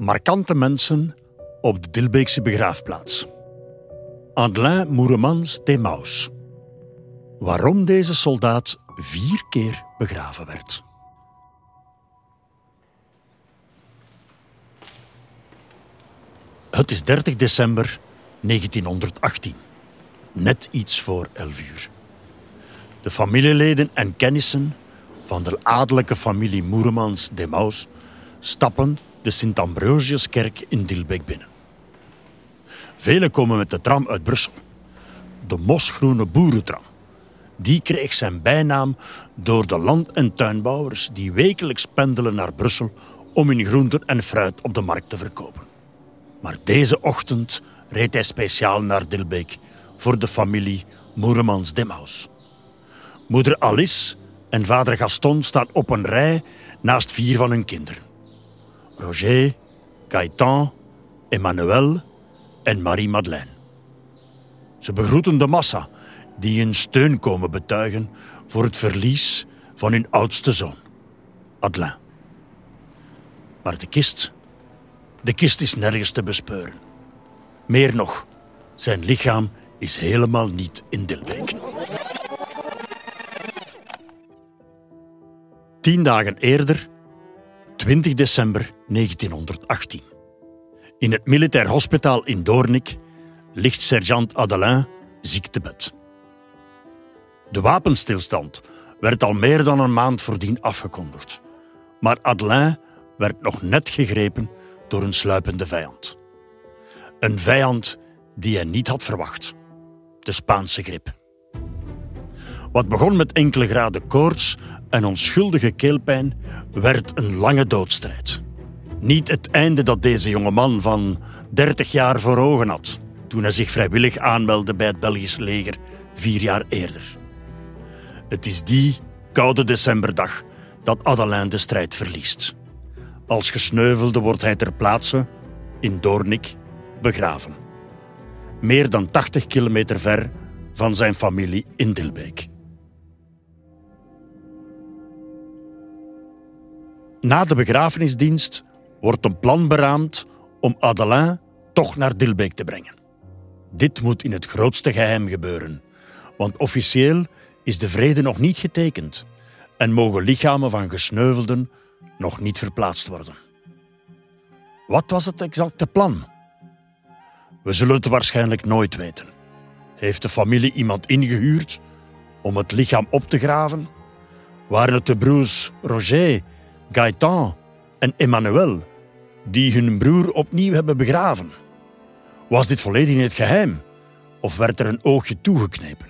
markante mensen op de Dilbeekse begraafplaats. Adelin Moeremans de Maus. Waarom deze soldaat vier keer begraven werd. Het is 30 december 1918. Net iets voor 11 uur. De familieleden en kennissen van de adellijke familie Moeremans de Maus stappen de Sint-Ambrosiuskerk in Dilbeek binnen. Velen komen met de tram uit Brussel. De mosgroene boerentram. Die kreeg zijn bijnaam door de land- en tuinbouwers die wekelijks pendelen naar Brussel om hun groenten en fruit op de markt te verkopen. Maar deze ochtend reed hij speciaal naar Dilbeek voor de familie Moeremans Demhaus. Moeder Alice en vader Gaston staan op een rij naast vier van hun kinderen. Roger, Gaëtan, Emmanuel en Marie-Madeleine. Ze begroeten de massa die hun steun komen betuigen voor het verlies van hun oudste zoon, Adelin. Maar de kist, de kist is nergens te bespeuren. Meer nog, zijn lichaam is helemaal niet in Dilbeek. Tien dagen eerder, 20 december 1918. In het militair hospitaal in Doornik ligt sergeant Adelin ziek te bed. De wapenstilstand werd al meer dan een maand voordien afgekondigd. Maar Adelin werd nog net gegrepen door een sluipende vijand. Een vijand die hij niet had verwacht. De Spaanse grip. Wat begon met enkele graden koorts en onschuldige keelpijn, werd een lange doodstrijd. Niet het einde dat deze jonge man van 30 jaar voor ogen had toen hij zich vrijwillig aanmeldde bij het Belgisch leger vier jaar eerder. Het is die koude decemberdag dat Adelin de strijd verliest. Als gesneuvelde wordt hij ter plaatse, in Doornik, begraven. Meer dan 80 kilometer ver van zijn familie in Dilbeek. Na de begrafenisdienst wordt een plan beraamd om Adelin toch naar Dilbeek te brengen. Dit moet in het grootste geheim gebeuren, want officieel is de vrede nog niet getekend en mogen lichamen van gesneuvelden nog niet verplaatst worden. Wat was het exacte plan? We zullen het waarschijnlijk nooit weten. Heeft de familie iemand ingehuurd om het lichaam op te graven? Waren het de broers Roger, Gaëtan en Emmanuel die hun broer opnieuw hebben begraven? Was dit volledig in het geheim of werd er een oogje toegeknepen?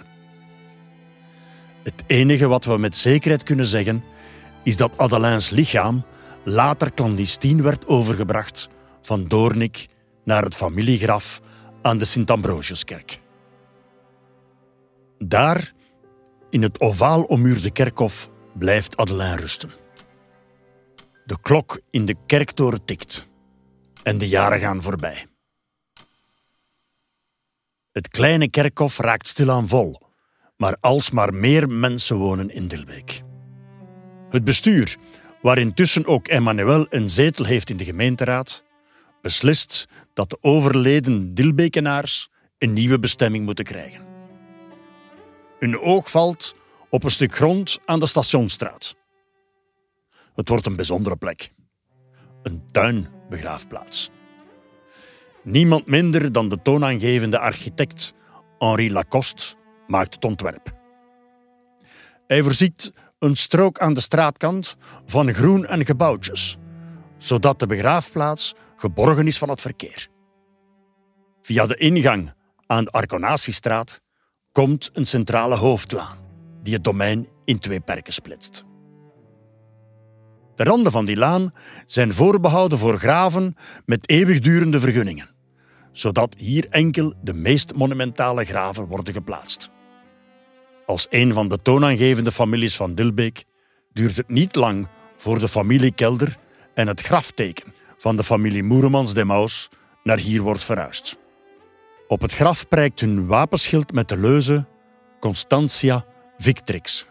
Het enige wat we met zekerheid kunnen zeggen is dat Adelins lichaam later clandestien werd overgebracht van Doornik naar het familiegraf aan de Sint-Ambrosiuskerk. Daar, in het ovaal ommuurde kerkhof, blijft Adelin rusten. De klok in de kerktoren tikt en de jaren gaan voorbij. Het kleine kerkhof raakt stilaan vol, maar alsmaar meer mensen wonen in Dilbeek. Het bestuur, waar intussen ook Emmanuel een zetel heeft in de gemeenteraad, beslist dat de overleden Dilbekenaars een nieuwe bestemming moeten krijgen. Hun oog valt op een stuk grond aan de Stationsstraat. Het wordt een bijzondere plek. Een tuinbegraafplaats. Niemand minder dan de toonaangevende architect Henri Lacoste maakt het ontwerp. Hij voorziet een strook aan de straatkant van groen en gebouwtjes, zodat de begraafplaats geborgen is van het verkeer. Via de ingang aan de Arconatiestraat komt een centrale hoofdlaan die het domein in twee perken splitst. De randen van die laan zijn voorbehouden voor graven met eeuwigdurende vergunningen, zodat hier enkel de meest monumentale graven worden geplaatst. Als een van de toonaangevende families van Dilbeek duurt het niet lang voor de familie Kelder en het grafteken van de familie Moeremans de Maus naar hier wordt verhuisd. Op het graf prijkt hun wapenschild met de leuze Constantia Victrix.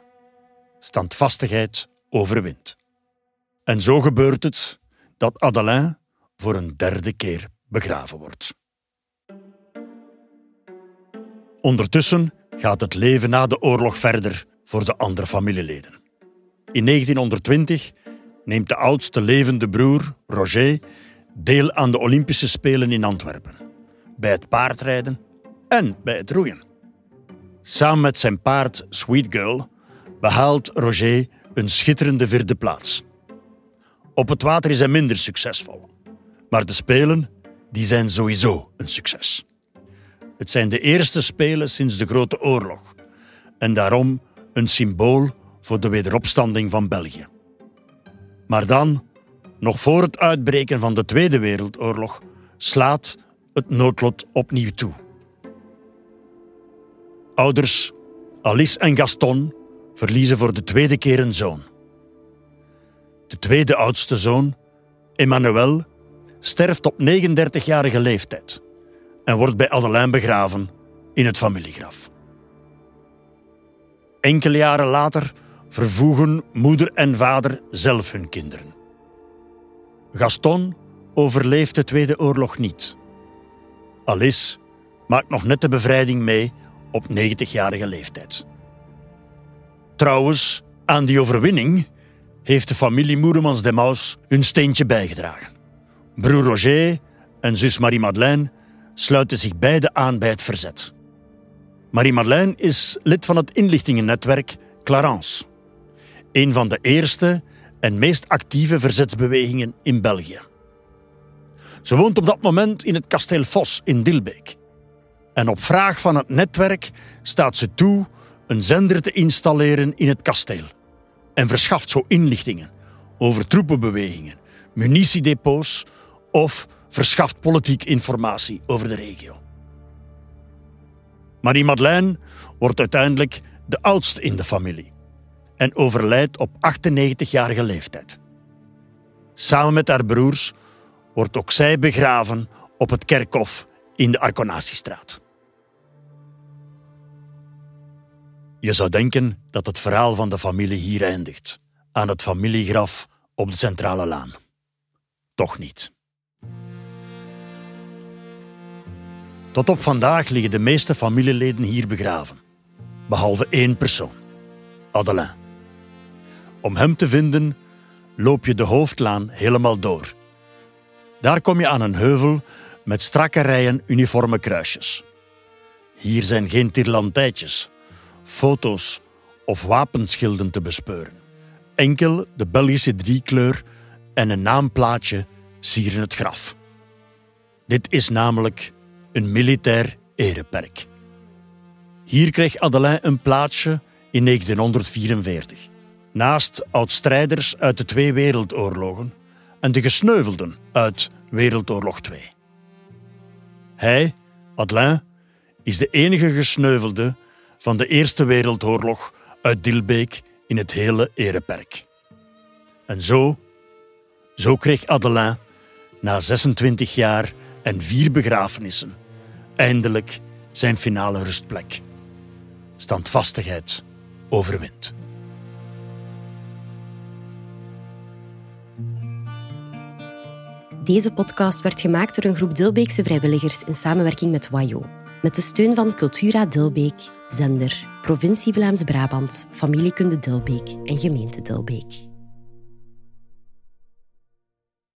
Standvastigheid overwint. En zo gebeurt het dat Adelin voor een derde keer begraven wordt. Ondertussen gaat het leven na de oorlog verder voor de andere familieleden. In 1920 neemt de oudste levende broer, Roger, deel aan de Olympische Spelen in Antwerpen. Bij het paardrijden en bij het roeien. Samen met zijn paard Sweet Girl behaalt Roger een schitterende vierde plaats. Op het water is hij minder succesvol. Maar de Spelen die zijn sowieso een succes. Het zijn de eerste Spelen sinds de Grote Oorlog en daarom een symbool voor de wederopstanding van België. Maar dan, nog voor het uitbreken van de Tweede Wereldoorlog, slaat het noodlot opnieuw toe. Ouders Alice en Gaston verliezen voor de tweede keer een zoon. De tweede oudste zoon, Emmanuel, sterft op 39-jarige leeftijd en wordt bij Adelijn begraven in het familiegraf. Enkele jaren later vervoegen moeder en vader zelf hun kinderen. Gaston overleeft de Tweede Oorlog niet. Alice maakt nog net de bevrijding mee op 90-jarige leeftijd. Trouwens, aan die overwinning heeft de familie Moeremans de Maus hun steentje bijgedragen. Broer Roger en zus Marie-Madeleine sluiten zich beide aan bij het verzet. Marie-Madeleine is lid van het inlichtingennetwerk Clarence, een van de eerste en meest actieve verzetsbewegingen in België. Ze woont op dat moment in het kasteel Vos in Dilbeek. En op vraag van het netwerk staat ze toe een zender te installeren in het kasteel en verschaft zo inlichtingen over troepenbewegingen, munitiedepots of verschaft politiek informatie over de regio. Marie-Madeleine wordt uiteindelijk de oudste in de familie en overlijdt op 98-jarige leeftijd. Samen met haar broers wordt ook zij begraven op het kerkhof in de Arconatiestraat. Je zou denken dat het verhaal van de familie hier eindigt, aan het familiegraf op de Centrale Laan. Toch niet. Tot op vandaag liggen de meeste familieleden hier begraven, behalve één persoon, Adelin. Om hem te vinden loop je de hoofdlaan helemaal door. Daar kom je aan een heuvel met strakke rijen uniforme kruisjes. Hier zijn geen tirlantijtjes, foto's of wapenschilden te bespeuren. Enkel de Belgische driekleur en een naamplaatje sieren het graf. Dit is namelijk een militair ereperk. Hier kreeg Adelin een plaatsje in 1944, naast oud-strijders uit de twee wereldoorlogen en de gesneuvelden uit Wereldoorlog II. Hij, Adelin, is de enige gesneuvelde van de Eerste Wereldoorlog uit Dilbeek in het hele ereperk. En zo, zo kreeg Adelin na 26 jaar en vier begrafenissen eindelijk zijn finale rustplek. Standvastigheid overwint. Deze podcast werd gemaakt door een groep Dilbeekse vrijwilligers in samenwerking met WAJO. Met de steun van Cultura Dilbeek, Zender, Provincie Vlaams-Brabant, Familiekunde Dilbeek en Gemeente Dilbeek.